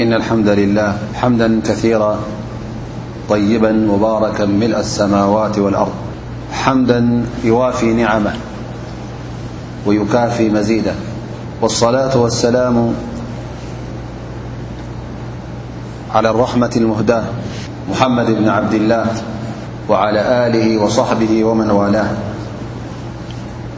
إن الحمد لله حمدا كثيرا طيبا مباركا ملء السماوات والأرض حمدا يوافي نعمه ويكافي مزيده والصلاة والسلام على الرحمة المهداة محمد بن عبد الله وعلى آله وصحبه ومن والاه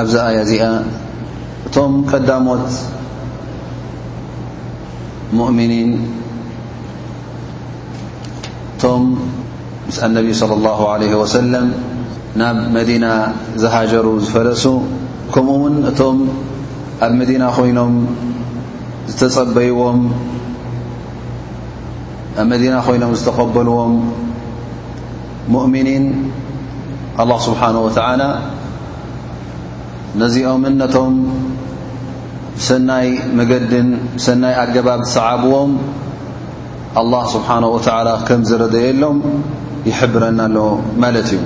ኣብዛ ኣያ እዚኣ እቶም ቀዳሞት ሙእምኒን እቶም ምስ ኣነቢይ صለ ላሁ ለ ወሰለም ናብ መዲና ዝሃጀሩ ዝፈለሱ ከምኡ ውን እቶም ኣብ መዲና ኮይኖም ዝተፀበይዎም ኣብ መዲና ኮይኖም ዝተቐበልዎም ሙእሚኒን ኣላህ ስብሓን ወተዓላ ነዚኦምን ነቶም ብሰናይ መገድን ብሰናይ ኣገባብ ዝሰዓብዎም ኣላህ ስብሓን ወተዓላ ከም ዝረደየሎም ይሕብረና ኣሎ ማለት እዩ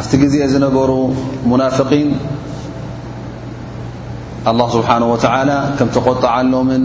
ኣብቲ ግዜ ዝነበሩ ሙናፍቒን ኣላህ ስብሓን ወተዓላ ከም ተቖጠዓሎምን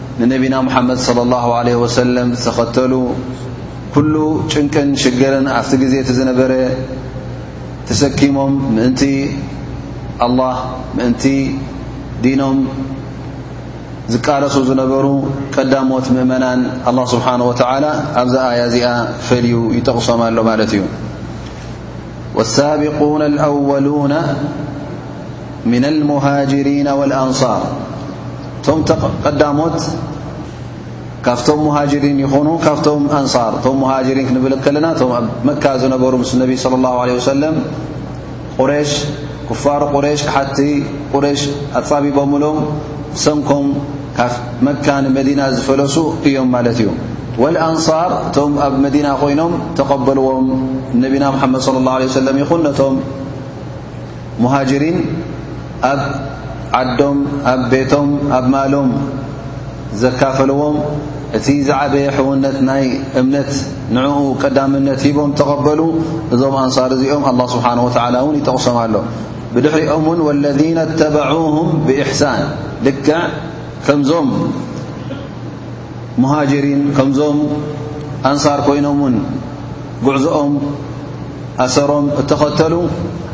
ንነቢና ሙሓመድ صለ ላሁ ዓለ ወሰለም ዝተኸተሉ ኩሉ ጭንቅን ሽግርን ኣብቲ ግዜ እቲ ዝነበረ ተሰኪሞም ምእንቲ ኣላህ ምእንቲ ዲኖም ዝቃለሱ ዝነበሩ ቀዳሞት ምእመናን ኣላ ስብሓን ወተዓላ ኣብዛ ኣያ እዚኣ ፈልዩ ይጠቕሶም ኣሎ ማለት እዩ ወሳቢቁን ኣወሉና ምና ኣልሙሃጅሪና ወልኣንሳር እቶም ተቐዳሞት ካብቶም ሙሃጅሪን ይኹኑ ካብቶም ኣንሳር እቶም ሙሃጅሪን ክንብል ከለና እቶም ኣብ መካ ዝነበሩ ምስ ነቢ ስለ ላሁ ዓለ ወሰለም ቁሬሽ ኩፋር ቁሬሽ ክሓቲ ቁሬሽ ኣጻቢቦምሎም ብሰንኮም ካብ መካ ንመዲና ዝፈለሱ እዮም ማለት እዩ ወልኣንሳር እቶም ኣብ መዲና ኮይኖም ተቐበልዎም ነቢና ምሓመድ ስለ ላሁ ዓለ ወሰለም ይኹን ነቶም ሙሃጅሪን ኣብ ዓዶም ኣብ ቤቶም ኣብ ማሎም ዘካፈልዎም እቲ ዝዓበየ ሕውነት ናይ እምነት ንዕኡ ቀዳምነት ሂቦም ተቐበሉ እዞም ኣንሳር እዚኦም ኣላ ስብሓን ወተዓላ እውን ይጠቕሶም ኣሎ ብድሕሪኦም እውን ወለذነ ተበዑሁም ብእሕሳን ልክዕ ከምዞም ሙሃጅሪን ከምዞም ኣንሳር ኮይኖም እውን ጉዕዞኦም ኣሰሮም እተኸተሉ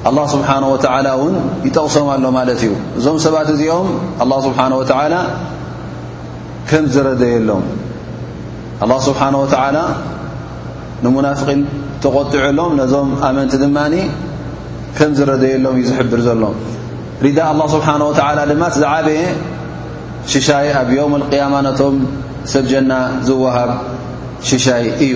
ኣላህ ስብሓን ወተዓላ እውን ይጠቕሶም ኣሎ ማለት እዩ እዞም ሰባት እዚኦም ኣላ ስብሓን ወተዓላ ከም ዝረደየሎም ኣላ ስብሓን ወተዓላ ንሙናፍቒን ተቖጢዑሎም ነዞም ኣመንቲ ድማ ከም ዝረደየሎም እዩ ዝሕብር ዘሎ ሪዳ ኣላ ስብሓን ወተዓላ ድማ እቲ ዝዓበየ ሽሻይ ኣብ ዮም ኣልቅያማ ነቶም ሰብ ጀና ዝወሃብ ሽሻይ እዩ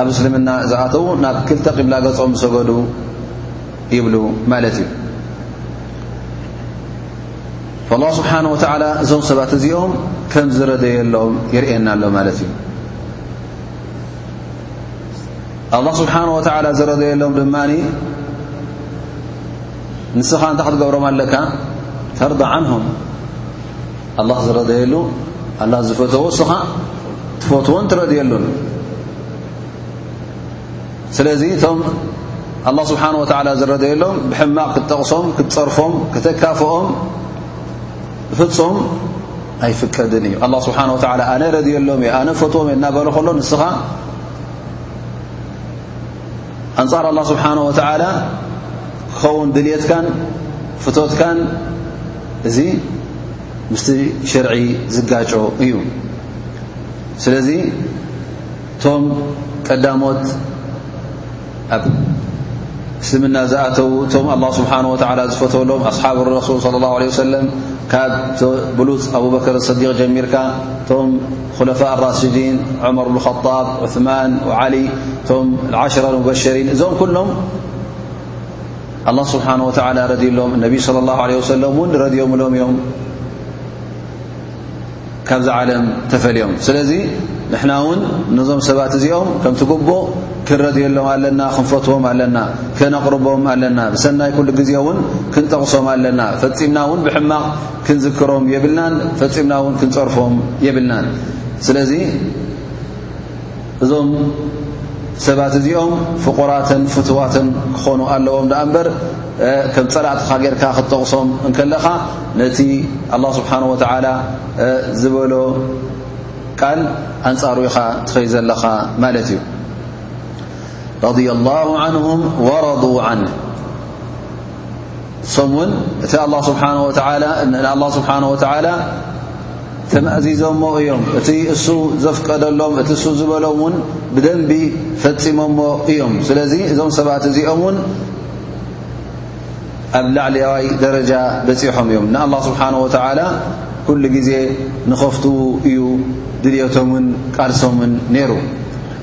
ኣብ እስልምና ዝኣተዉ ናብ ክልተ ቂብላ ገጾም ዝሰገዱ ይብሉ ማለት እዩ ላ ስብሓን ወተላ እዞም ሰባት እዚኦም ከም ዝረደየሎም ይርእየና ኣሎ ማለት እዩ ኣላ ስብሓን ወተላ ዝረደየሎም ድማ ንስኻ እንታይ ክትገብሮም ኣለካ ተርዳ ዓንሁም ኣላህ ዝረደየሉ ኣላህ ዝፈተዎ እስኻ ትፈትዎን ትረድየሉን ስለዚ እቶም ኣላህ ስብሓን ወተዓላ ዝረደየሎም ብሕማቕ ክትጠቕሶም ክትጸርፎም ክተካፍኦም ብፍጹም ኣይፍቀድን እዩ ኣላ ስብሓን ወተዓላ ኣነ ረድየሎም እየ ኣነ ፈትዎም እየ እናበለ ከሎ ንስኻ ኣንጻር ኣላ ስብሓን ወተዓላ ክኸውን ድልትካን ፍቶትካን እዚ ምስቲ ሽርዒ ዝጋጮ እዩ ስለዚ እቶም ቀዳሞት ኣብ እስልምና ዝኣተዉ እቶም ኣላ ስብሓን ወተዓላ ዝፈተሎም ኣስሓብ ረሱል ለ ላ ለ ወሰለም ካብ ብሉፅ ኣቡበከር ሰዲቕ ጀሚርካ እቶም ኹለፋ ራሽዲን ዑመር ብን ጣብ ዑማን ዓሊ እቶም ዓሽራ ሙበሸሪን እዞም ኩሎም ኣላ ስብሓን ወተላ ረድዩሎም እነቢ ስለ ላሁ ለ ወሰለም እውን ረድዮምሎም እዮም ካብዚ ዓለም ተፈልዮም ስለዚ ንሕና እውን ነዞም ሰባት እዚኦም ከምቲ ጉቦ ክንረድየሎም ኣለና ክንፈትዎም ኣለና ከነቕርቦም ኣለና ብሰናይ ኩሉ ግዜ እውን ክንጠቕሶም ኣለና ፈፂምና እውን ብሕማቕ ክንዝክሮም የብልናን ፈጺምና እውን ክንጸርፎም የብልናን ስለዚ እዞም ሰባት እዚኦም ፍቑራትን ፍትዋትን ክኾኑ ኣለዎም ደኣ እምበር ከም ጸላእትኻ ጌርካ ክትጠቕሶም እንከለኻ ነቲ ኣላ ስብሓን ወተዓላ ዝበሎ ቃል ኣንጻሩ ኢኻ ትኸይ ዘለኻ ማለት እዩ ረض ላሁ ዓንሁም ወረض ዓን እሶም እውን እቲ ኣላ ስብሓን ወተላ ንኣላ ስብሓን ወተዓላ ተማእዚዞሞ እዮም እቲ እሱ ዘፍቀደሎም እቲ እሱ ዝበሎም እውን ብደንቢ ፈፂሞሞ እዮም ስለዚ እዞም ሰባት እዚኦም እውን ኣብ ላዕሊዋይ ደረጃ በፂሖም እዮም ንኣላ ስብሓን ወተዓላ ኩሉ ግዜ ንኸፍትዉ እዩ ድልዮቶምን ቃልሶምን ነይሩ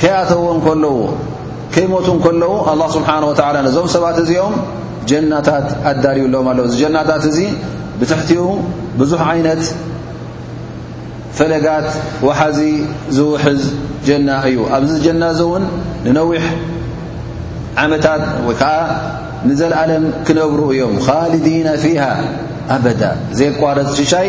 ከይኣተዎ እንከለዉ ከይሞቱ እንከለዉ ኣላህ ስብሓን ወተዓላ ነዞም ሰባት እዚኦም ጀናታት ኣዳልዩሎም ኣለዉ እዚ ጀናታት እዚ ብትሕቲኡ ብዙሕ ዓይነት ፈለጋት ወሓዚ ዝውሕዝ ጀና እዩ ኣብዚ ጀና እዚ እውን ንነዊሕ ዓመታት ወይ ከዓ ንዘለኣለም ክነብሩ እዮም ኻልዲና ፊሃ ኣበዳ ዘይቋረፅ ሽሻይ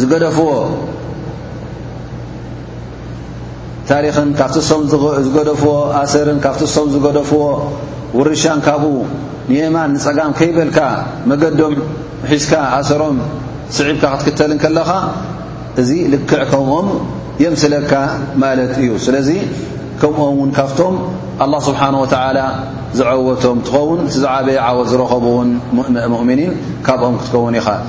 ዝገደፍዎ ታሪኽን ካብቲ እሶም ዝገደፍዎ ኣሰርን ካብቲ እሶም ዝገደፍዎ ውርሻን ካብኡ ንየማን ንጸጋም ከይበልካ መገዶም ሒዝካ ኣሰሮም ስዒብካ ክትክተል ከለኻ እዚ ልክዕ ከምኦም የምስለካ ማለት እዩ ስለዚ ከምኦም እውን ካብቶም ኣላ ስብሓን ወተዓላ ዝዐወቶም ትኸውን እቲ ዝዓበየ ዓወት ዝረኸቡ ውን ሙእሚኒን ካብኦም ክትከውን ኢኻ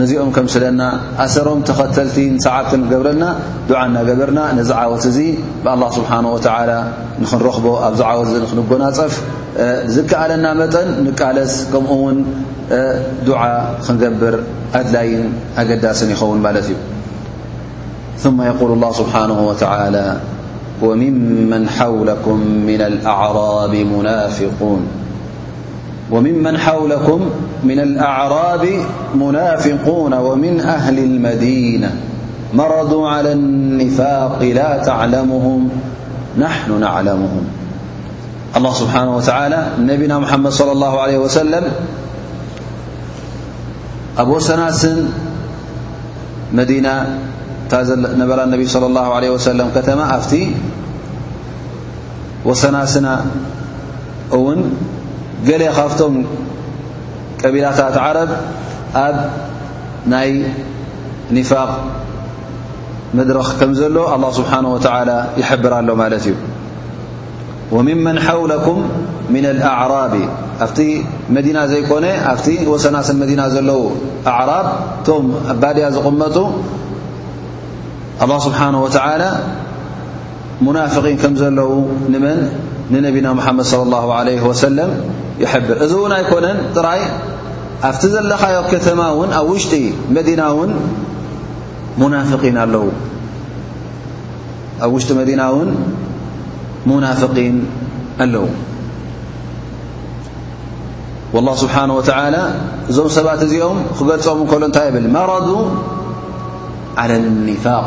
ነዚኦም ከምስለና ኣሰሮም ተኸተልቲን ሰዓብትን ክገብረልና ዱዓ እናገበርና ነዚ ዓወት እዚ ብኣላ ስብሓን ወተዓላ ንክንረኽቦ ኣብዚ ዓወት እዚ ንክንጎናፀፍ ብዝከኣለና መጠን ንቃለስ ከምኡ ውን ዱዓ ክንገብር ኣድላይን ኣገዳስን ይኸውን ማለት እዩ ثመ የقል ላ ስብሓን ወተላ ወምመን ሓውለኩም ምና ኣዕራብ ሙናፍقን وممن حولكم من الأعراب منافقون ومن أهل المدينة مرضوا على النفاق لا تعلمهم نحن نعلمهم الله سبحانه وتعالى نبينا محمد - صلى الله عليه وسلم أب وسناسن مدينة نبرا انبي صلى الله عليه وسلم كتما أفتي وسناسنا እውን ገለ ካብቶም ቀቢላታት ዓረብ ኣብ ናይ ኒፋቅ መድረኽ ከም ዘሎ ኣላ ስብሓን ወተላ ይሕብር ኣሎ ማለት እዩ ወምመን ሓውለኩም ምና ኣኣዕራቢ ኣብቲ መዲና ዘይኮነ ኣብቲ ወሰናስን መዲና ዘለዉ ኣዕራብ እቶም ኣባድያ ዝቕመጡ ኣላ ስብሓን ወተላ ሙናፍቒን ከም ዘለዉ ንመን ንነቢና ሙሓመድ ለ ላሁ ዓለይህ ወሰለም ይሕብር እዚ እውን ኣይኮነን ጥራይ ኣብቲ ዘለኻዮ ከተማ እውን ኣብ ውሽጢ መዲና እውን ሙናፍቒን ኣለዉ ኣብ ውሽጢ መዲና እውን ሙናፍቒን ኣለዉ ወላ ስብሓን ወተዓላ እዞም ሰባት እዚኦም ክገልጾም እንከሎ እንታይ ይብል መረዱ ዓላ ኒፋቅ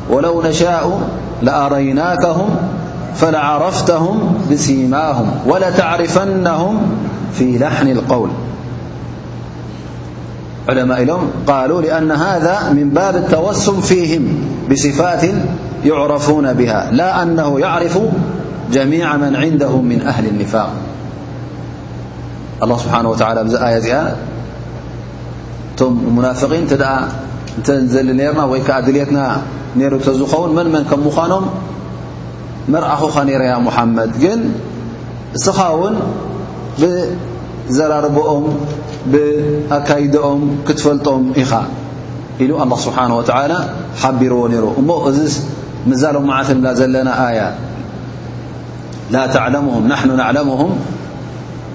ولو نشاء لأريناكهم فلعرفتهم بسماهم ولتعرفنهم في لحن القول علماء إلم قالوا لأن هذا من باب التوسم فيهم بصفات يعرفون بها لا أنه يعرف جميع من عنده من أهل النفاق الله سبحانه وتعالى ب آي ي እቶም ሙናፍቒን እንተ ደኣ እንተ ንዘሊ ነርና ወይ ከኣ ድልትና ነይሩ እተዝኸውን መን መን ከም ምዃኖም መርኣኹኻ ነይረ ያ ሙሓመድ ግን እስኻ እውን ብዘራርበኦም ብኣካይደኦም ክትፈልጦም ኢኻ ኢሉ ኣላ ስብሓን ወተዓላ ሓቢርዎ ነይሩ እሞ እዚ ምዛሎ መዓልቲ ንብላ ዘለና ኣያ ላ ተዕለሙሁም ናሕኑ ናዕለሙሁም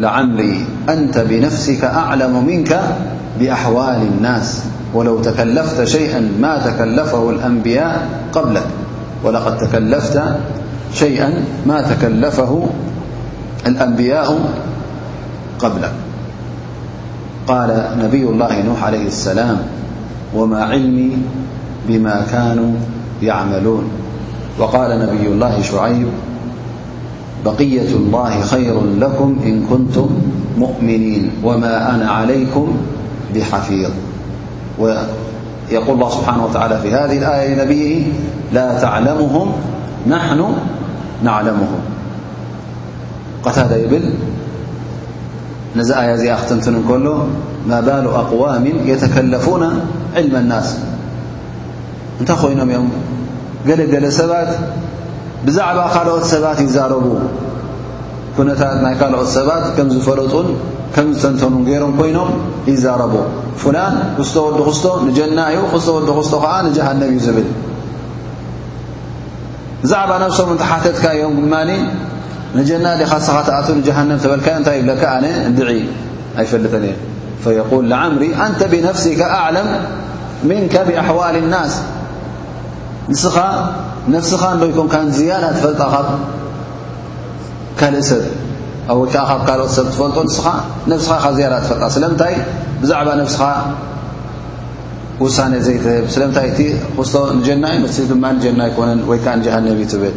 لعمري أنت بنفسك أعلم منك بأحوال الناس ولو تكلفت ولقد تكلفت شيئا ما تكلفه الأنبياء قبلك قال نبي الله نوح عليه السلام وما علمي بما كانوا يعملون وقال نبي الله شعيب بقية الله خير لكم إن كنتم مؤمنين وما أنا عليكم بحفيظ ويقول الله سبحانه وتعالى في هذه الآية لنبيه لا تعلمهم نحن نعلمهم قتهذا يبل نزآيازيأختنتن كله ما بال أقوام يتكلفون علم الناس እንታይ ኮይኖም እዮም ገለ ገለ ሰባት ብዛዕባ ካልኦት ሰባት ይዛረቡ ኩነታት ናይ ካልኦት ሰባት ከም ዝፈለጡን ከም ዝተንተኑ ገይሮም ኮይኖም ይዛረቡ ፍላን ክስቶ ወዲ ክስቶ ንጀና እዩ ክስቶ ወዲ ክስቶ ከዓ ንጀሃነብ እዩ ዝብል ብዛዕባ ነብሶም እንተሓተትካ እዮም ድማ ንጀና ዲኻ ሰኻ ትኣት ንጀሃነብ ተበልካዮ እንታይ ይብለካ ኣነ እንድዒ ኣይፈልጥን እየ ፈየቁል ንዓምሪ ኣንተ ብነፍሲካ ኣዕለም ምንካ ብኣሕዋል ናስ ንስኻ ነፍስኻ እንዶ ይኮንካን ዝያዳ ትፈልጣ ካብ ካልእ ሰብ ወይ ከዓ ካብ ካልኦት ሰብ ትፈልጦ ንስኻ ነፍስኻ ካ ዝያዳ ትፈልጣ ስለምንታይ ብዛዕባ ነፍስኻ ውሳነ ዘይትህብ ስለምንታይ እቲ ክስቶ ንጀና እዩ መስ ድማ ንጀና ኣይኮነን ወይ ከዓ ንጀሃነብ እዩ ትብል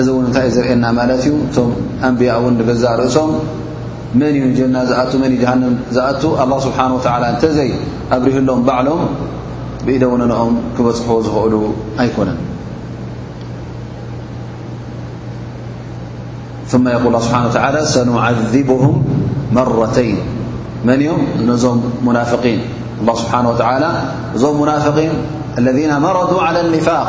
እዚ እውን እንታይ እዩ ዘርእየና ማለት እዩ እቶም ኣንብያ እውን ንገዛእ ርእሶም መን እዩ ንጀና ዝኣቱ መን እዩ ጀሃንም ዝኣቱ ኣላ ስብሓን ወተዓላ እንተዘይ ኣብርህሎም ባዕሎም ብኢደ ውነንኦም ክበፅሑ ዝኽእሉ ኣይኮነን ثመ የቁል ላ ስብሓን ወተዓላ ሰኑዓذብሁም መረተይን መን እዮም ነዞም ሙናፍቒን ኣላ ስብሓን ወተዓላ እዞም ሙናፍቒን ለذና መረዱ ዓላ ኒፋቅ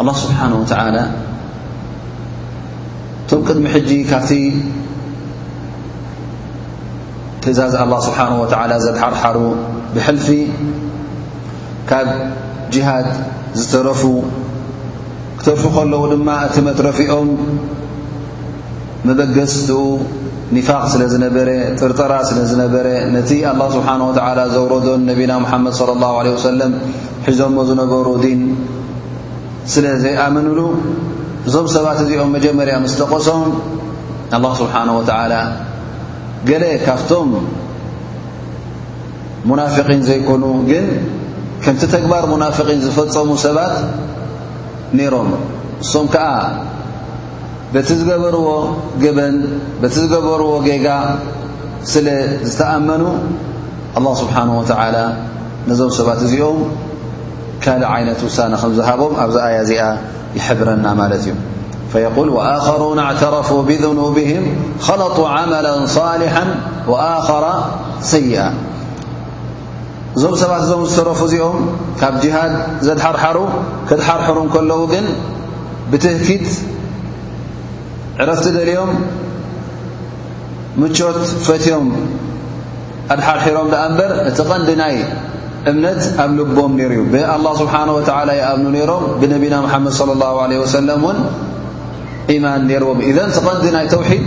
ኣላህ ስብሓነሁ ወተዓላ እቶም ቅድሚ ሕጂ ካብቲ ትእዛዝ ኣላህ ስብሓነሁ ወተዓላ ዘድሓርሓሩ ብሕልፊ ካብ ጅሃድ ዝተረፉ ክተርፉ ከለዉ ድማ እቲ መትረፊኦም መበገስትኡ ኒፋቅ ስለ ዝነበረ ጥርጠራ ስለ ዝነበረ ነቲ ኣላ ስብሓን ወተዓላ ዘውረዶን ነቢና ሙሓመድ ለ ላሁ ለ ወሰለም ሒዞሞ ዝነበሩ ዲን ስለ ዘይኣመንሉ እዞም ሰባት እዚኦም መጀመርያ ምስ ጠቐሶም ኣላ ስብሓን ወተዓላ ገለ ካብቶም ሙናፍቒን ዘይኮኑ ግን ከምቲ ተግባር ሙናፍቒን ዝፈጸሙ ሰባት ነይሮም እሶም ከዓ በቲ ዝገበርዎ ገበን በቲ ዝገበርዎ ጌጋ ስለ ዝተኣመኑ ኣላ ስብሓን ወተዓላ ነዞም ሰባት እዚኦም ካልእ ዓይነት ውሳነ ከም ዝሃቦም ኣብዚ ኣያ እዚኣ ይሕብረና ማለት እዩ ፈየል ወኣኸሩን ኣዕተረፉ ብذኑብህም ኸለጡ ዓመላ ሳሊሓ ወኣኸራ ሰይኣ እዞም ሰባት እዞም ዝተረፉ እዚኦም ካብ ጅሃድ ዘድሓርሓሩ ክድሓርሕሩ ከለዉ ግን ብትህኪት ዕረፍቲ ደልዮም ምቾት ፈትዮም ኣድሓርሒሮም ደኣ እምበር እቲ ቐንዲ ናይ እምነት ኣብ ልቦም ነይሩ እዩ ብኣላ ስብሓን ወተላ ይኣብኑ ነይሮም ብነቢና ምሓመድ صለ ላ ለ ወሰለም እውን ኢማን ነይርዎም ኢዘን እቲ ቐንዲ ናይ ተውሒድ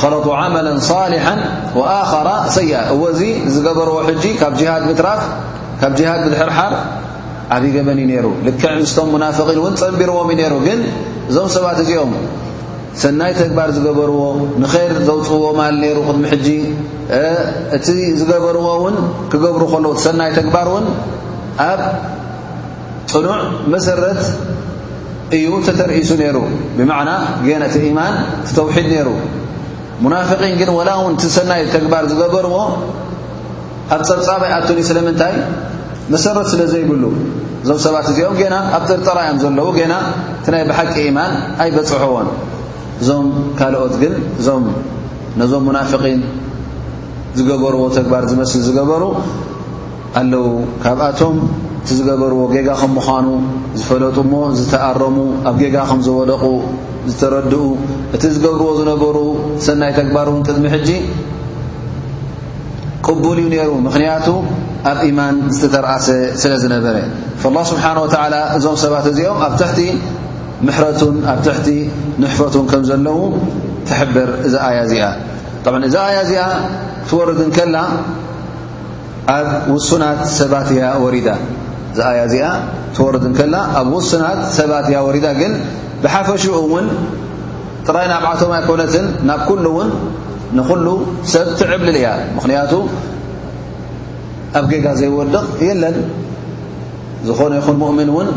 ኸለጡ ዓመላ ሳሊሓ ወኣኸራ ሰይኣ እዎ እዚ ዝገበርዎ ሕጂ ካብ ጅሃድ ምትራፍ ካብ ጅሃድ ምድሕርሓር ዓብዪ ገበን እዩ ነይሩ ልክዕ ምስቶም ሙናፍቒን እውን ጸንቢርዎም እዩ ነይሩ ግን እዞም ሰባት እዚኦም ሰናይ ተግባር ዝገበርዎ ንኼር ዘውፅዎ ማል ነይሩ ቅድሚ ሕጂ እቲ ዝገበርዎ እውን ክገብሩ ከለዉ ሰናይ ተግባር እውን ኣብ ጽኑዕ መሰረት እዩ ተተርእሱ ነይሩ ብማዕና ገና እቲ ኢማን እቲ ተውሒድ ነይሩ ሙናፍቒን ግን ወላ እውን እቲ ሰናይ ተግባር ዝገበርዎ ኣብ ጸብጻብ ኣይኣቱን እዩ ስለምንታይ መሰረት ስለ ዘይብሉ እዞም ሰባት እዚኦም ገና ኣብ ጥርጠራ እዮም ዘለዉ ገና እቲ ናይ ብሓቂ ኢማን ኣይበጽሑዎን እዞም ካልኦት ግን እዞም ነዞም ሙናፍቒን ዝገበርዎ ተግባር ዝመስል ዝገበሩ ኣለዉ። ካብኣቶም እቲ ዝገበርዎ ጌጋ ከም ምዃኑ ዝፈለጡ እሞ ዝተኣረሙ፣ ኣብ ጌጋ ከም ዝወደቑ ዝተረድኡ፣ እቲ ዝገብርዎ ዝነበሩ ሰናይ ተግባር እውን ቅድሚ ሕጂ ቅቡል እዩ ነይሩ፣ ምኽንያቱ ኣብ ኢማን ዝተተርኣሰ ስለ ዝነበረ። ኣላህ ስብሓነ ወተዓላ እዞም ሰባት እዚኦም ኣብ ትሕቲ ምሕረቱን ኣብ ትሕቲ ንሕፈቱን ከም ዘለዉ ትሕብር እዛ ኣያ እዚኣ። ጠብዓ እዛ ኣያ እዚኣ ክትወርድ እንከላ ኣብ ውሱናት ሰባት እያ ወሪዳ እዛ ኣያ እዚኣ ትወርድ እንከላ ኣብ ውሱናት ሰባት እያ ወሪዳ ግን ብሓፈሽኡ እውን ጥራይ ናብዓቶም ኣይኮነትን ናብ ኩሉ እውን ንኹሉ ሰብ ትዕብልል እያ ምኽንያቱ ኣብ ጌጋ ዘይወድቕ የለን ዝኾነ ይኹን ሙእምን እውን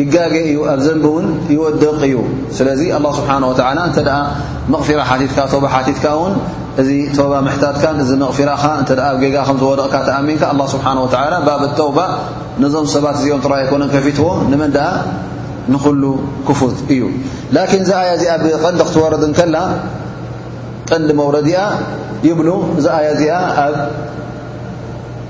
ይጋገ እዩ ኣብ ዘንቢ እውን ይወድቕ እዩ ስለዚ ኣላ ስብሓን ወተዓላ እንተ ደኣ መቕፊራ ሓቲትካ ቶባ ሓቲትካ እውን እዚ ቶባ ምሕታትካ እዚ መቕፊራኻ እንተ ኣብ ጌጋ ከም ዝወደቕካ ተኣሚንካ ኣላ ስብሓን ወተዓላ ባብ ተውባ ነዞም ሰባት እዚኦም ጥራይ ኣይኮነን ከፊትዎ ንመን ደኣ ንዅሉ ክፉት እዩ ላኪን እዛ ኣያ እዚኣ ብቐንዲ ክትወርድ እንከላ ቀንዲ መውረዲኣ ይብሉ እዛ ኣያ እዚኣ ኣብ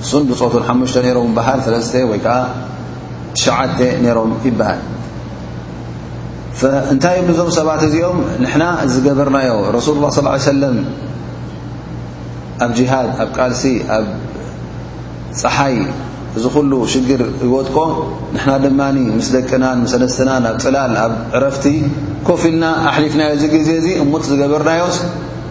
ንሱን ብጾቱን ሓሙሽተ ነይሮም እምበሃር ሰለስተ ወይ ከኣ ትሽዓተ ነይሮም ይበሃል። እንታይ ይብሉ እዞም ሰባት እዚኦም ንሕና ዝገበርናዮ ረሱል ላ ስ ሰለም ኣብ ጅሃድ ኣብ ቃልሲ ኣብ ፀሓይ እዚ ኩሉ ሽግር ይወጥቆ ንሕና ድማ ምስ ደቅናን ሰለስትናን ኣብ ፅላል ኣብ ዕረፍቲ ኮፍ ኢልና ኣሕሊፍናዮ እዚ ግዜ እዚ እሙት ዝገበርናዮስ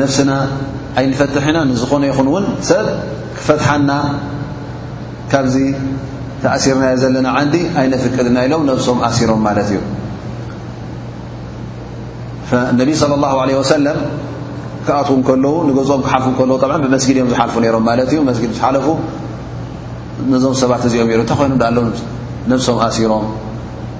ነፍስና ኣይንፈትሕ ኢና ንዝኾነ ይኹን እውን ሰብ ክፈትሓና ካብዚ ተኣሲርናዮ ዘለና ዓንዲ ኣይነፍቅድና ኢሎም ነብሶም ኣሲሮም ማለት እዩ ነቢ صለ ላ ለ ወሰለም ክኣት ከለዉ ንገዝኦም ክሓልፉ ከለዉ ጠ ብመስጊድ እዮም ዝሓልፉ ነይሮም ማለት እዩ መስጊድ ዝሓለፉ ነዞም ሰባት እዚኦም ሩ እንተ ኮይኖም ዳኣሎም ነብሶም ኣሲሮም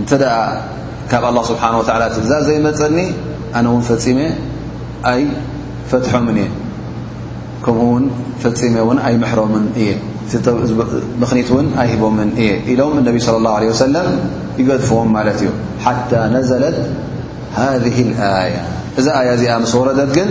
እንተ ካብ ኣላ ስብሓን ወተላ ትእዛዝ ዘይመፀኒ ኣነ እውን ፈፂመ ኣይፈትሖምን እየ ከምኡ ውን ፈፂመ ውን ኣይምሕሮምን እየ ምኽኒት ውን ኣይህቦምን እየ ኢሎም እነቢ صለ ላه ለ ወሰለም ይገድፍዎም ማለት እዩ ሓታ ነዘለት ሃذ ኣያ እዛ ኣያ እዚኣ ምስ ወረደት ግን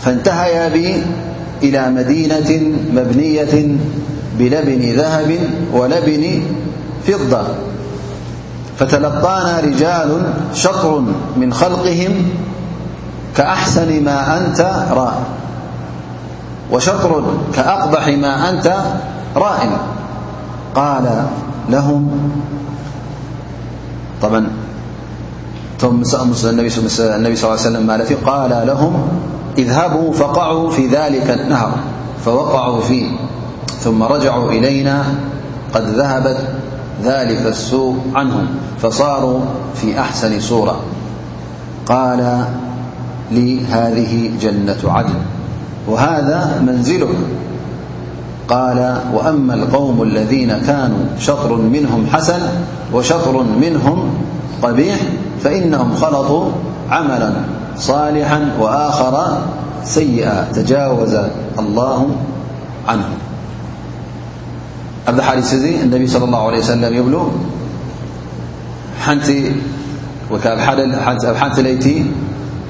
فانتهيا بي إلى مدينة مبنية بلبن ذهب ولبن فضة فتلقانا رجال شطر من خلقهم كأحسن ما أنت وشطر كأقبح ما أنت رائ قالل طبعاالنبي صل ل علي سلم مالف قال لهم إذهبوا فقعوا في ذلك النهر فوقعوا فيه ثم رجعوا إلينا قد ذهبت ذلك السوء عنهم فصاروا في أحسن صورة قال هذه جنة عد وهذا منزلك قال وأما القوم الذين كانوا شطر منهم حسن وشطر منهم قبيح فإنهم خلطوا عملا صالحا وآخرا سيئا تجاوز الله عنه النبي صلى الله عليه وسلم يبللت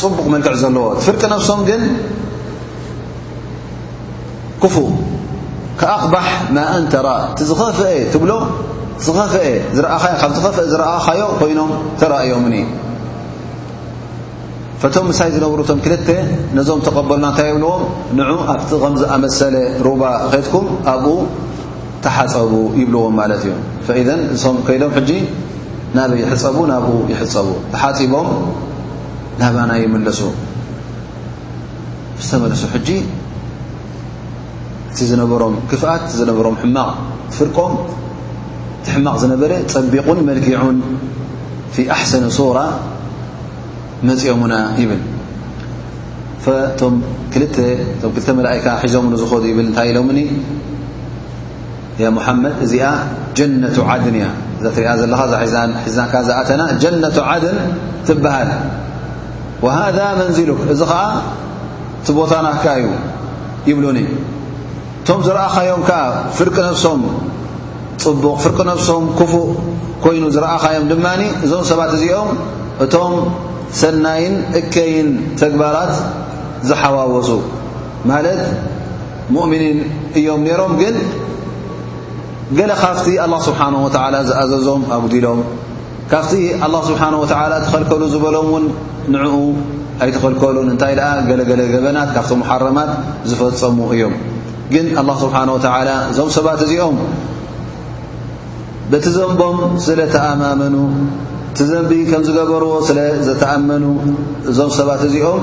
ጽቡቕ መልክዕ ዘለዎ እቲ ፍርቂ ነፍሶም ግን ክፉ ክኣቕባሕ ማእንተራ እቲ ዝኸፍአ ትብሎ ዝኸፍአ ዝረኣኻዮ ካብ ዝኸፍአ ዝረኣኻዮ ኮይኖም ተራእዮምኒ ፈቶም ምሳይ ዝነብሩቶም ክልተ ነዞም ተቐበሉና እንታይ ይብልዎም ንዑ ኣብቲ ከም ዝኣመሰለ ሩባ ኸትኩም ኣብኡ ተሓፀቡ ይብልዎም ማለት እዩ ፈኢዘን እሶም ከይዶም ሕጂ ናበይ ይሕፀቡ ናብኡ ይሕፀቡ ተሓፂቦም ናባና ይምለሱ ዝተመለሱ ሕጂ እቲ ዝነበሮም ክፍኣት ዝነበሮም ሕማቕ ፍርቆም እቲ ሕማቕ ዝነበረ ፀቢቑን መልኪዑን ፊ ኣሕሰነ ሱራ መፂኦሙና ይብል ቶም ክልተ መላእካ ሒዞም ንዝኸዱ ይብል እንታይ ኢሎምኒ ያ ሙሓመድ እዚኣ ጀነቱ ዓድን እያ እዛ ትሪኣ ዘለኻ እዛ ሒዝናካ ዝኣተና ጀነቱ ዓድን ትበሃል ወሃذ መንዚሉክ እዚ ኸዓ እቲ ቦታ ናካ እዩ ይብሉኒ እቶም ዝረኣኻዮም ከዓ ፍርቂ ነብሶም ፅቡቕ ፍርቂ ነብሶም ክፉእ ኮይኑ ዝረኣኻዮም ድማ እዞም ሰባት እዚኦም እቶም ሰናይን እከይን ተግባራት ዝሓዋወሱ ማለት ሙእምኒን እዮም ነይሮም ግን ገለ ካብቲ ኣላ ስብሓን ወተዓላ ዝኣዘዞም ኣጉዲሎም ካብቲ ኣላ ስብሓን ወተዓላ ተኸልከሉ ዝበሎም እውን ንዕኡ ኣይተኸልከሉን እንታይ ደኣ ገለገለ ገበናት ካብቶም ሓረማት ዝፈፀሙ እዮም ግን ኣላ ስብሓን ወተዓላ እዞም ሰባት እዚኦም በቲ ዘንቦም ስለ ተኣማመኑ እቲ ዘንቢ ከም ዝገበርዎ ስለ ዘተኣመኑ እዞም ሰባት እዚኦም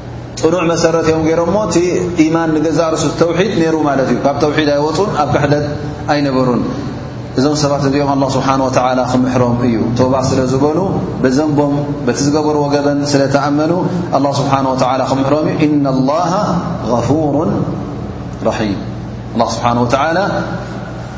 ጽኑዕ መሰረት እዮም ገይሮሞ እቲ ኢማን ንገዛእ ርእሱ ተውሒድ ነይሩ ማለት እዩ ካብ ተውሒድ ኣይወፁን ኣብ ክሕደት ኣይነበሩን እዞም ሰባት እዚኦም ኣላ ስብሓን ወተዓላ ክምሕሮም እዩ ቶባ ስለ ዝበሉ ብዘንቦም በቲ ዝገበርዎ ገበን ስለ ተኣመኑ ኣላ ስብሓን ወተዓላ ክምሕሮም እዩ እና ላሃ غፉሩን ራሒም ኣላ ስብሓን ወተዓላ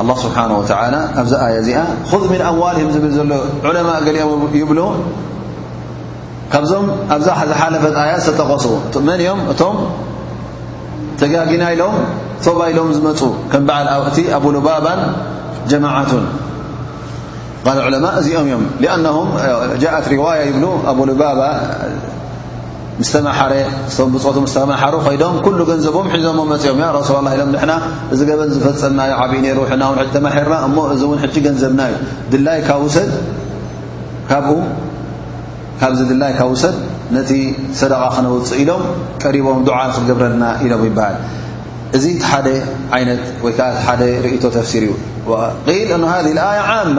ኣላህ ስብሓን ወተዓላ ኣብዚ ኣያ እዚኣ ኹዝ ምን ኣምዋልህም ዝብል ዘሎ ዑለማ ገሊኦም ይብሉ ካብዞም ኣብዛ ዝሓለፈት ኣያ ዝተጠቐሱ መን እዮም እቶም ተጋጊና ኢሎም ቶባ ኢሎም ዝመፁ ከም በዓል ኣእቲ ኣብሉባባን ጀማዓቱን ቃል ዑለማ እዚኦም እዮም ኣነም ጃእት ርዋያ ይብሉ ኣብሉባባ ምስ ተማሓረ እቶም ብፆቱ ምስ ተማሓሩ ኮይዶም ኩሉ ገንዘቦም ሒዞሞ መፅኦም ያ ረሱላ ላ ኢሎም ንሕና እዚ ገበን ዝፈፀምናዮ ዓብዪ ነይሩ ሕና ውን ሕጂ ተማሒርና እሞ እዚ እውን ሕጂ ገንዘብና እዩ ድላይ ካብ ውሰድ ካብኡ ካብዚ ድላይ ካብ ውሰድ ነቲ ሰደቓ ክነውፅእ ኢሎም ቀሪቦም ዱዓ ክትገብረልና ኢሎም ይበሃል እዚ እቲ ሓደ ዓይነት ወይ ከዓ እቲ ሓደ ርእቶ ተፍሲር እዩ ቂል እኖ ሃ ኣያ ዓማ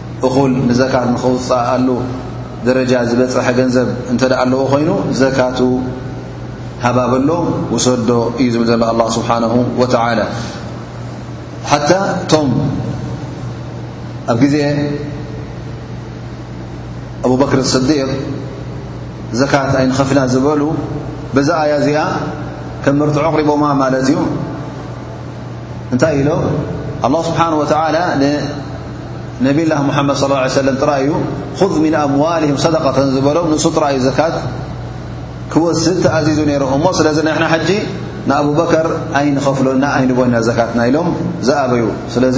እኹል ንዘካት ንኸውጽኣሉ ደረጃ ዝበጸሐ ገንዘብ እንተ ኣለዎ ኮይኑ ዘካቱ ሃባ በሎ ውሰዶ እዩ ዝብል ዘሎ ኣላ ስብሓንሁ ወተዓላ ሓታ እቶም ኣብ ግዜ ኣቡበክር ስዲቅ ዘካት ኣይንኸፍና ዝበሉ በዛ ኣያ እዚኣ ከም መርትዖ ኣቕሪቦማ ማለት እዩ እንታይ ኢሎ ኣላሁ ስብሓን ወተዓላ ንነብይ ላ ሙሓመድ ስ ላ ሰለም ጥራይ እዩ ኹዝ ምን ኣምዋልህም ሰደቃተን ዝበሎ ንሱ ጥራይ እዩ ዘካት ክወስድ ተኣዚዙ ነይሩ እሞ ስለዚ ንሕና ሕጂ ንኣብበከር ኣይንኸፍሎና ኣይንቦና ዘካትና ኢሎም ዝኣበዩ ስለዚ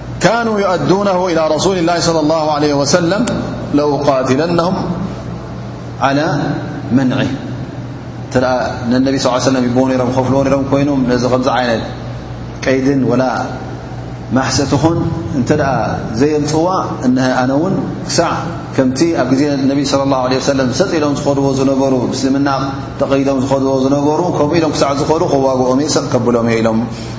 ካኑ ይኣዱነ ኢላ ረሱል ላ صለ ላ ለ ወሰለም ለኡቃትለናም ዓላ መንዒ እተ ነነቢ ስ ሰለ ይቦ ሮም ክኸፍልዎ ሮም ኮይኖም ነዚ ከምዚ ዓይነት ቀይድን ወላ ማሕሰትኹን እንተ ደኣ ዘየምፅዋ እነ ኣነ እውን ክሳዕ ከምቲ ኣብ ግዜ ነቢ ለ ላه ለ ሰለም ሰጥ ኢሎም ዝኸድዎ ዝነበሩ ምስልምና ተቐይዶም ዝኸድዎ ዝነበሩ ከምኡ ኢሎም ክሳዕ ዝኸዱ ክዋግኦም እየ ሰጥ ከብሎም እየ ኢሎም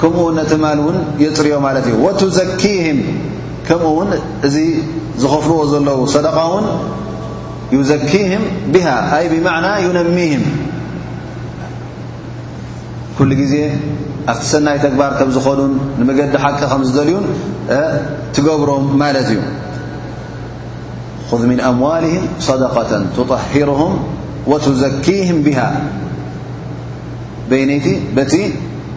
ከምኡውን ነቲ ማል እውን የጽርዮ ማለት እዩ ወቱዘኪህም ከምኡ ውን እዚ ዝኸፍልዎ ዘለዉ ሰደቃ ውን ዩዘኪህም ብሃ ኣይ ብማዕና ዩነሚህም ኩሉ ግዜ ኣብቲ ሰናይ ተግባር ከም ዝኸዱን ንመገዲ ሓቂ ከም ዝደልዩን ትገብሮም ማለት እዩ ኹذ ምን ኣምዋልህም صደቀة ትطሂርም ወትዘኪህም ብሃ በይነይቲ በቲ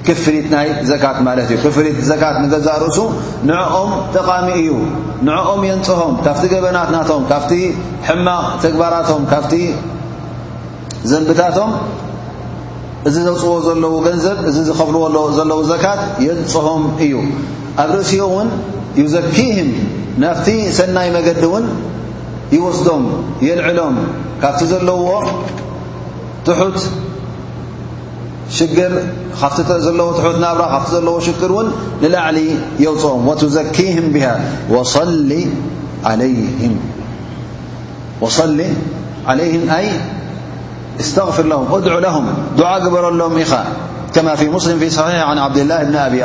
ክፍሊት ናይ ዘካት ማለት እዩ ክፍሊት ዘካት ንገዛእ ርእሱ ንዕኦም ጠቓሚ እዩ ንዕኦም የንጽሆም ካብቲ ገበናት ናቶም ካብቲ ሕማቕ ተግባራቶም ካብቲ ዘንብታቶም እዚ ዘውፅዎ ዘለዉ ገንዘብ እዚ ዝኸፍልዎ ዘለዉ ዘካት የንጽሆም እዩ ኣብ ርእሲኡ እውን ዩዘኪህም ናብቲ ሰናይ መገዲ እውን ይወስዶም የልዕሎም ካብቲ ዘለዎ ت شر بر شر لأعل يوم وتزكيهم بها وصل عليهم أي استغفر لهم ادع لهم دع جبرلم كما في مسلم في صحي عن عبدلله بن بي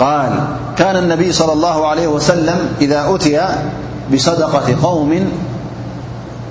قال كان النبي صلى الله عليه وسلم - إذا أتي بصدقة قوم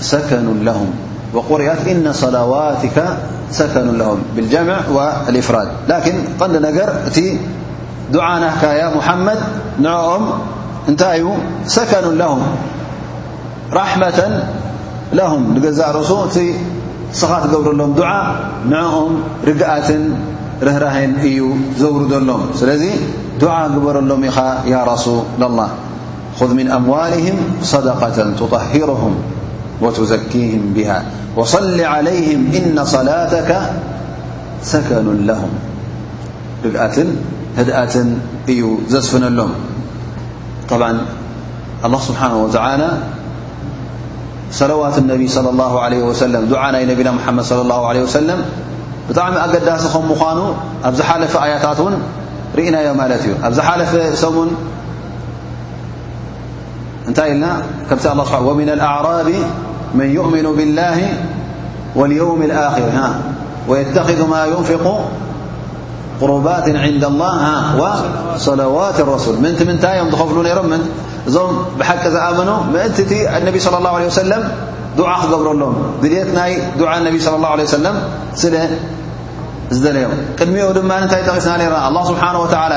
سكن لهم و ن صلواتك سكن لهم بالجمع والإفراد لكن قن نر እቲ دعናك ي محمد نعኦم እنታይ سكن لهم رحمة لهم ز رሱ ስኻ قረሎም دع نعኦም رግأት رهره እዩ ዘورሎም لذ دع قበረሎم ي رسل الله خذ من أموالهم صدقة تطهرهم وتزكيهم بها وصل عليهم إن صلاةك سكن لهم أ هدأة እዩ زسفنሎم طبع الله سبحانه وتعل صلوات النبي صلى الله عليه وسلم دع ናይ نبنا محمد صلى الله عليه وسلم بጣعሚ أقዳሲ ከمخኑ ኣብዝሓلف آيታት وን رእናي እዩ ኣلف ومن الأعراب من يؤمن بالله واليوم الخر ويتخذ ما ينفق قربات عند اللهوصلوات الرسول ن فلو مم ب من منت انبي صل الله عليه وسلم دعة قبرلم دليت ي دعة انبي صلى الله عليه وسلم ل يم دم قا را الله سبحانه وتعلى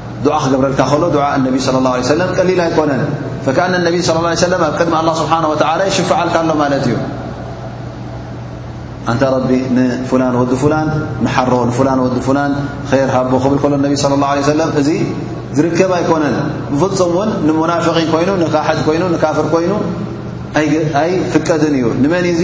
ዱዓ ክገብረልካ ከሎ ዱዓ ነቢ صለ ላه ለ ሰለም ቀሊል ኣይኮነን ፈከኣነ ነቢ ለ ላه ሰለም ኣብ ቅድሚ ኣላ ስብሓን ወተላ ይሽፍዓልካ ኣሎ ማለት እዩ ኣንታ ረቢ ንፍላን ወዲ ፍላን ንሓሮ ንፍላን ወዲ ፍላን ኸይር ሃቦ ክብል ከሎ ነቢ ለ ላه ለ ሰለም እዚ ዝርከብ ኣይኮነን ብፍጹም እውን ንሙናፍቒን ኮይኑ ንካሕድ ኮይኑ ንካፍር ኮይኑ ኣይፍቀድን እዩ ንመን እዙ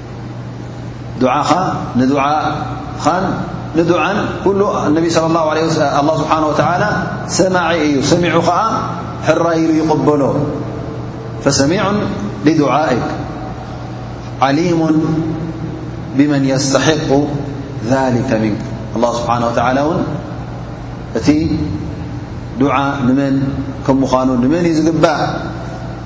دعا ندع ندعا كل النب صلى اله هالله سبحانه وتعالى سماعي ي سمعو حريل يقبله فسميع لدعائك عليم من يستحق ذلك منك الله سبانه وتعلى እت دع من كم مኑ من ግእ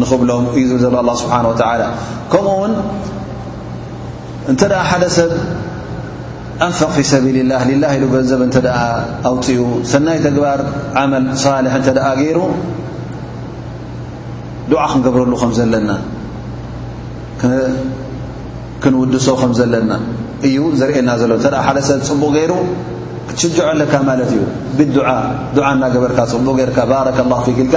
ንኽብሎም እዩ ዝብል ዘሎ ኣላ ስብሓን ወተዓላ ከምኡ ውን እንተ ደኣ ሓደ ሰብ ኣንፈቕ ፊ ሰቢል ላህ ሊላ ኢሉ ገንዘብ እንተ ደኣ ኣውፅኡ ሰናይ ተግባር ዓመል ሳልሕ እንተ ደኣ ገይሩ ዱዓ ክንገብረሉ ከም ዘለና ክንውድሶ ከም ዘለና እዩ ዘርእየና ዘሎ እተ ሓደ ሰብ ፅቡቕ ገይሩ ክትሽጅዖ ኣለካ ማለት እዩ ብድዓ ዱዓ እናገበርካ ፅቡቕ ገርካ ባረከ ላ ፊክ ኢልካ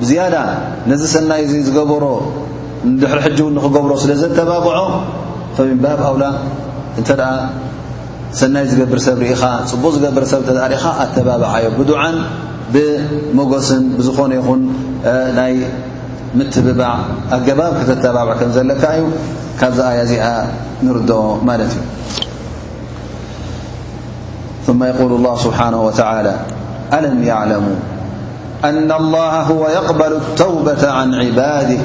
ብዝያዳ ነዚ ሰናይ እዚ ዝገበሮ ንድሕሪ ሕጂ እውን ንኽገብሮ ስለ ዘተባብዖ ፈሚንባብ ኣውላ እንተ ሰናይ ዝገብር ሰብ ርኢኻ ጽቡቕ ዝገብር ሰብ እተ ርኢኻ ኣተባብዓዮ ብዱዓን ብመጎስን ብዝኾነ ይኹን ናይ ምትብባዕ ኣገባብ ክተተባብዕ ከም ዘለካ እዩ ካብዛ ኣያ እዚኣ ንርድኦ ማለት እዩ ثመ የقሉ ላه ስብሓንه ወተላ ኣለም ያዕለሙ أن الله هو يقبل التوبة عن عباده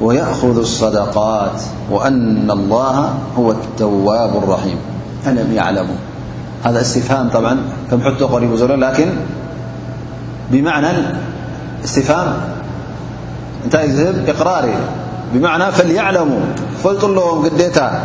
ويأخذو الصدقات وأن الله هو التواب الرحيم ألم يعلموا هذا استفهام طبعا كم حته قريب زل لكن بمعنى استفهام أنت يذهب إقراري بمعنى فليعلموا فلطلهم جديتا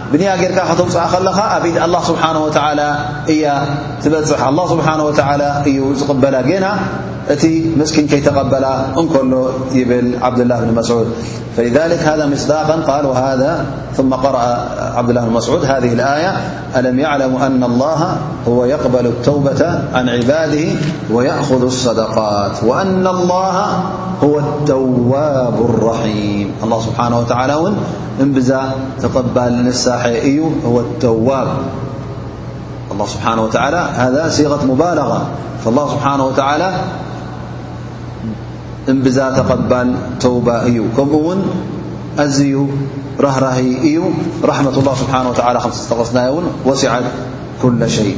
بن ر توع الله سبحانه وتعى ت الله سبانه وتى قبل ن ت مسكن كيتقبل نكل يبل عبدالله بن مسعود فلذلك هذا مصداقا قال وهذا ثم قرأ عبد الله بالمسعود هذه الآية ألم يعلموا أن الله هو يقبل التوبة عن عباده ويأخذ الصدقات وأن الله هو التواب الرحيم الله سبحانه وتعالى انبزى تطبل نساحئي هو التواب الله سبحانه وتعالى هذا صيغة مبالغة فالله سبحانه وتعالى انبزاتقبل توبا ي كمون أزي رهرهي ي رحمة الله سبحانه وتعالى يون وسعت كل شيء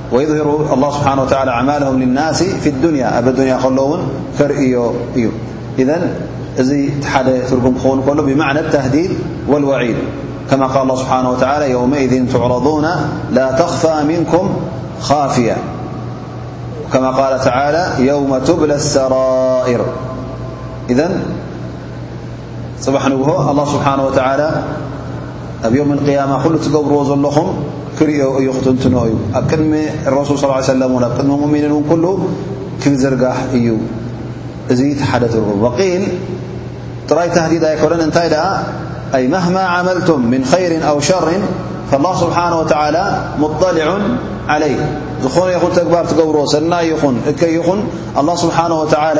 الله سبحانه وتعالى أعمالهم للناس في الدنيا أدنال ر إذن ر بمعنى التهديد والوعيد كما قال الله سبحانه وتعالى يومئذ تعرضون لا تخفى منكم خافية كما قال تعالى يوم تبل السرائر ጽባሕ ንግሆ ኣላ ስብሓን ወተዓላ ኣብ ዮም ቅያማ ኩሉ እትገብርዎ ዘለኹም ክርዮ እዩ ክትንትኖ እዩ ኣብ ቅድሚ ረሱል ስ ሰለ ን ኣብ ቅድሚ ሙእሚኒን እውን ኩሉ ክዝርጋሕ እዩ እዚ እቲ ሓደ ትርጉ ወቂል ጥራይ ታህዲድ ኣይኮነን እንታይ ደኣ ኣይ ማህማ ዓመልቱም ምን ኸይርን ኣው ሸርን ላ ስብሓን ወተዓላ ሙጠሊዑን ዓለይ ዝኾነ ይኹን ተግባር ትገብርዎ ሰናይ ይኹን እከይ ይኹን ኣላ ስብሓን ወተዓላ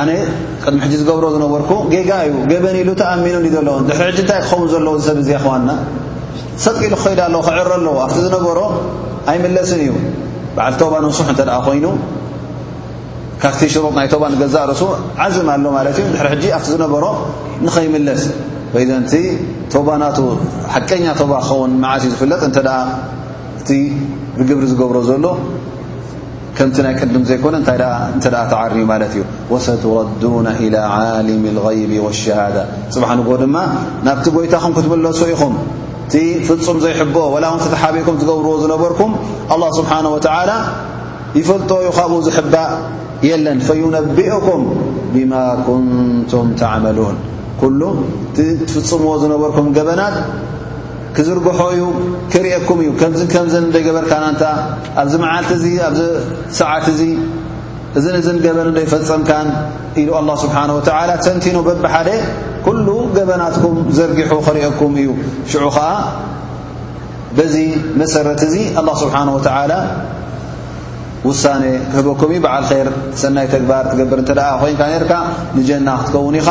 ኣነ ቅድሚ ሕጂ ዝገብሮ ዝነበርኩ ጌጋ እዩ ገበን ኢሉ ተኣሚኑ ዩ ዘለዎን ድሕሪ ሕጂ እንታይ ክኸውን ዘለዎ ዝሰብ እዚ ኣኽዋንና ሰጥ ኢሉ ክኸይድ ኣለዎ ክዕረ ኣለዎ ኣብቲ ዝነበሮ ኣይምለስን እዩ በዓል ቶባ ንሱሕ እንተ ደኣ ኮይኑ ካብቲ ሽሩጥ ናይ ቶባ ንገዛእ ርእሱ ዓዝም ኣሎ ማለት እዩ ድሕሪ ሕጂ ኣብቲ ዝነበሮ ንኸይምለስ ወይዘንቲ ቶባ ናቱ ሓቀኛ ቶባ ክኸውን መዓት እዩ ዝፍለጥ እንተ እቲ ብግብሪ ዝገብሮ ዘሎ ከምቲ ናይ ቅድም ዘይኮነ እንታይ እንተ ተዓርዩ ማለት እዩ ወሰትረዱና ኢላ ዓሊም غይቢ ወሸሃዳ ፅባሕ ንጎ ድማ ናብቲ ጎይታኹም ክትምለሱ ኢኹም እቲ ፍፁም ዘይሕብኦ ወላ ውን ተተሓቢእኩም ትገብርዎ ዝነበርኩም ኣላ ስብሓን ወተላ ይፈልጦ እዩ ካብኡ ዝሕባእ የለን ፈዩነቢኡኩም ብማ ኩንቱም ተዕመሉን ኩሉ እቲ ትፍፅምዎ ዝነበርኩም ገበናት ክዝርግሖ እዩ ክርእየኩም እዩ ከምዝን ከምዝን እንደ ገበርካ ናንታ ኣብዚ መዓልቲ እዚ ኣብዚ ሰዓት እዚ እዝን እዝን ገበን እንደ ይፈጸምካን ኢሉ ኣላ ስብሓን ወተዓላ ተንቲኑ በብሓደ ኩሉ ገበናትኩም ዘርጊሑ ክርእየኩም እዩ ሽዑ ኸዓ በዚ መሰረት እዚ ኣላ ስብሓን ወተዓላ ውሳነ ክህበኩም እዩ በዓል ር ሰናይ ተግባር ትገብር እንተ ደኣ ኮይንካ ነርካ ንጀና ክትከውን ኢኻ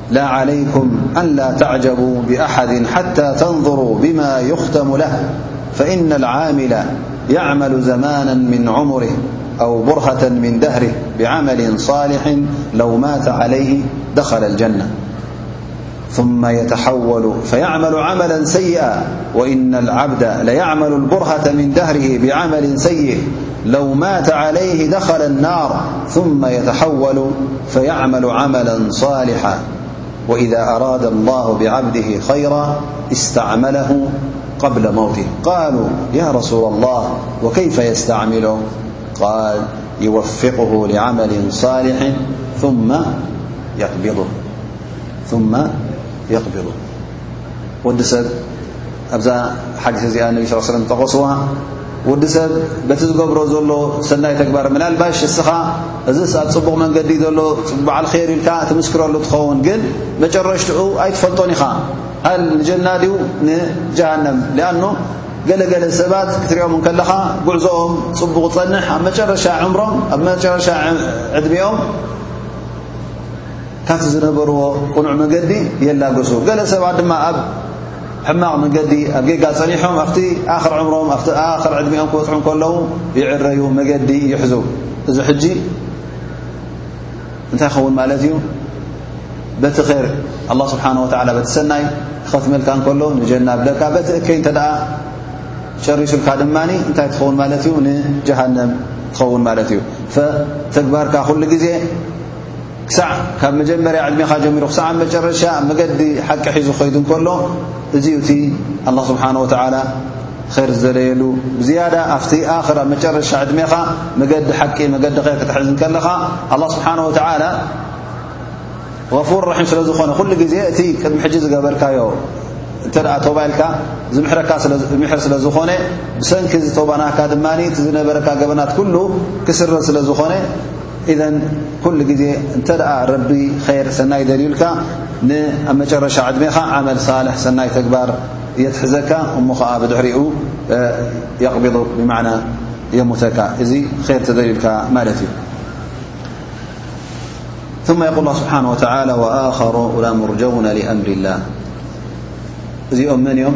لا عليكم ألا تعجبوا بأحد حتى تنظرو بما يختم له فإن العامل يعمل زمانا من عمره أو برهة من دهره بعمل صالح لو مات عليه دخل الجنة ثم يتحول فيعمل عملا سيئا وإن العبد ليعمل البرهة من دهره بعمل سيئ لو مات عليه دخل النار ثم يتحول فيعمل عملا صالحا وإذا أراد الله بعبده خيرا استعمله قبل موته قالوا يا رسول الله وكيف يستعمله قال يوفقه لعمل صالح ثم يقبضه ثم ቢሉ ወዲ ሰብ ኣብዛ ሓዲስ እዚኣ ነቢ ስ ሰለም ዝጠቐስዋ ወዲ ሰብ በቲ ዝገብሮ ዘሎ ሰናይ ተግባር ምናልባሽ እስኻ እዚስ ኣብ ጽቡቕ መንገዲ ዘሎ በዓል ኼር ኢልካ ትምስክረሉ ትኸውን ግን መጨረሽትኡ ኣይትፈልጦን ኢኻ ሃል ንጀና ድዩ ንጀሃንም ሊኣኖ ገለገለ ሰባት ክትሪኦም ከለኻ ጉዕዞኦም ጽቡቕ ጸንሕ ኣብ መጨረሻ ዕምሮም ኣብ መጨረሻ ዕድሜኦም ካብቲ ዝነበርዎ ቅኑዕ መገዲ የላገሱ ገለ ሰባት ድማ ኣብ ሕማቕ መገዲ ኣብ ጌጋ ጸኒሖም ኣብቲ ኣኽር ዕምሮም ኣብቲ ኣኽር ዕድሚኦም ክወጽዑ ከለዉ ይዕረዩ መገዲ ይሕዙ እዚ ሕጂ እንታይ ይኸውን ማለት እዩ በቲ ር ኣላ ስብሓን ወላ በቲ ሰናይ ክኸትመልካ እንከሎ ንጀና ብለካ በቲ እከይ እንተ ደኣ ጨሪሱልካ ድማ እንታይ ትኸውን ማለት እዩ ንጀሃንም ትኸውን ማለት እዩ ተግባርካ ኩሉ ግዜ ክሳዕ ካብ መጀመርያ ዕድሜኻ ጀሚሩ ክሳዕ ኣብ መጨረሻ ኣብ መገዲ ሓቂ ሒዙ ኸይዱ እንከሎ እዚዩ እቲ ኣላ ስብሓን ወተዓላ ር ዝደለየሉ ብዝያዳ ኣብቲ ኣክር ኣብ መጨረሻ ዕድሜኻ መገዲ ሓቂ መገዲ ር ክትሕዝ ከለኻ ኣላ ስብሓን ወተላ غፉር ራሒም ስለ ዝኾነ ኩሉ ግዜ እቲ ቅድሚ ሕጂ ዝገበርካዮ እንተ ቶባኢልካ ዝምሕረካ ምሕር ስለ ዝኾነ ብሰንኪ ዝቶባናካ ድማ እቲ ዝነበረካ ገበናት ኩሉ ክስረር ስለ ዝኾነ إذا كل نت أ رب خير سني دللك مرش عدم عمل صالح سني تكبر يتحزك م بر يقبضك بمعنى يمتك خير تللك ت ثم يقول الله سبحانه وتعلى وخر لمرجون لأمر الله م من م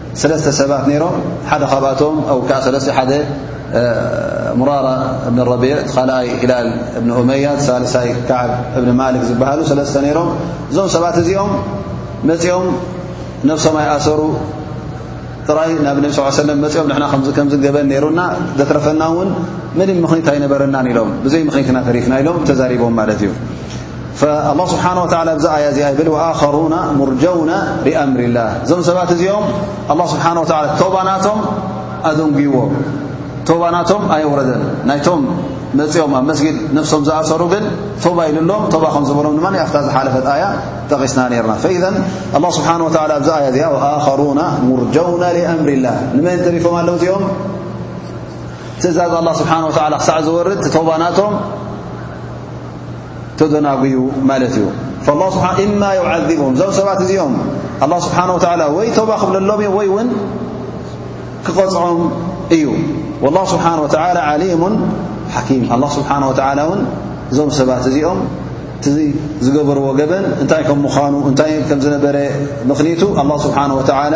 ሰለስተ ሰባት ነይሮም ሓደ ካብኣቶም ኣ ከዓ ሰለስተ ሓደ ሙራራ እብኒ ረቢዕ ኻልኣይ ሂላል እብኒ ኡመያ ሳልሳይ ካዕብ እብኒ ማሊክ ዝበሃሉ ሰለስተ ነይሮም እዞም ሰባት እዚኦም መፂኦም ነፍሶም ኣይኣሰሩ ጥራይ ናብ ነብ ስ ሰለም መፂኦም ንና ከምዚ ከምዚ ገበን ነይሩና ዘትረፈና እውን ምንም ምኽኒት ኣይነበረናን ኢሎም ብዘይ ምኽኒትና ተሪፍና ኢሎም ተዛሪቦም ማለት እዩ ኣላ ስብሓን ወተላ ብዛ ኣያ እዚኣ ይብል ወኣኸሩና ሙርጀውና ብኣምር ላህ እዞም ሰባት እዚኦም ኣላ ስብሓን ወተላ ቶባ ናቶም ኣደንጉይዎ ቶባ ናቶም ኣየውረደን ናይቶም መፅኦም ኣብ መስጊድ ነፍሶም ዝኣሰሩ ግን ቶባ ኢሉሎም ቶባ ከም ዝበሎም ድማ ኣፍታ ዝሓለፈት ኣያ ጠቒስና ነርና ፈኢዘ ኣላ ስብሓን ወተላ ብዛ ኣያ እዚኣ ወኣኸሩና ሙርጀውና ብኣምር ላህ ንመን ተሪፎም ኣለዉ እዚኦም ትእዛዝ ኣላ ስብሓን ወተላ ክሳዕ ዝወርድ ቶባ ናቶም ተደናጉዩ ማለት እዩ እማ ዩዓذብም እዞም ሰባት እዚኦም ኣላ ስብሓን ወላ ወይ ቶባ ክብለሎም እዮ ወይ እውን ክቐፅዖም እዩ ላ ስብሓን ወተላ ዓሊሙ ሓኪም ኣላ ስብሓን ወተላ እውን እዞም ሰባት እዚኦም እቲ ዝገበርዎ ገበን እንታይ ከም ምዃኑ እንታይ ከም ዝነበረ ምኽኒቱ ኣላ ስብሓን ወተላ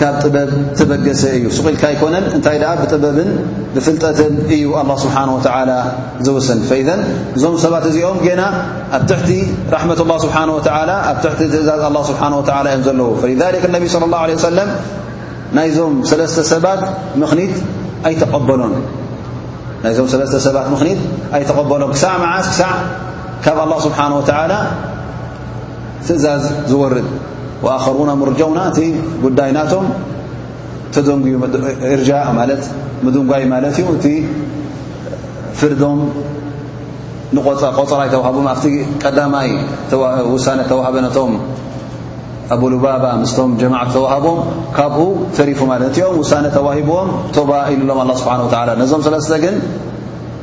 ካብ ጥበብ ተበገሰ እዩ ሱቂልካ ኣይኮነን እንታይ ደኣ ብጥበብን ብፍልጠትን እዩ ኣላ ስብሓን ወተላ ዝውስን ፈኢዘን እዞም ሰባት እዚኦም ጌና ኣብ ትሕቲ ራሕመት ላ ስብሓን ወተላ ኣብ ትሕቲ ትእዛዝ ኣላ ስብሓን ወተላ እዮም ዘለዉ ፈሊዛሊክ ነቢ ስለ ላሁ ለ ወሰለም ናይዞም ሰለስተ ሰባት ምኽኒት ኣይተቐበሎን ናይዞም ሰለስተ ሰባት ምኽኒት ኣይተቐበሎን ክሳዕ መዓስ ክሳዕ ካብ ኣላ ስብሓን ወተላ ትእዛዝ ዝወርድ ወኣኸሩና ሙርጀውና እቲ ጉዳይ ናቶም ተደንጉዩ እርጃ ማለት ምድንጓይ ማለት እዩ እቲ ፍርዶም ንቆፀራይ ተዋህቦም ኣብቲ ቀዳማይ ውሳነ ተዋህበ ነቶም ኣቡሉባባ ምስቶም ጀማዕት ተዋህቦም ካብኡ ተሪፉ ማለት እኦም ውሳነ ተዋሂብዎም ቶባ ኢሉሎም ኣላ ስብሓን ወላ ነዞም ሰለስተ ግን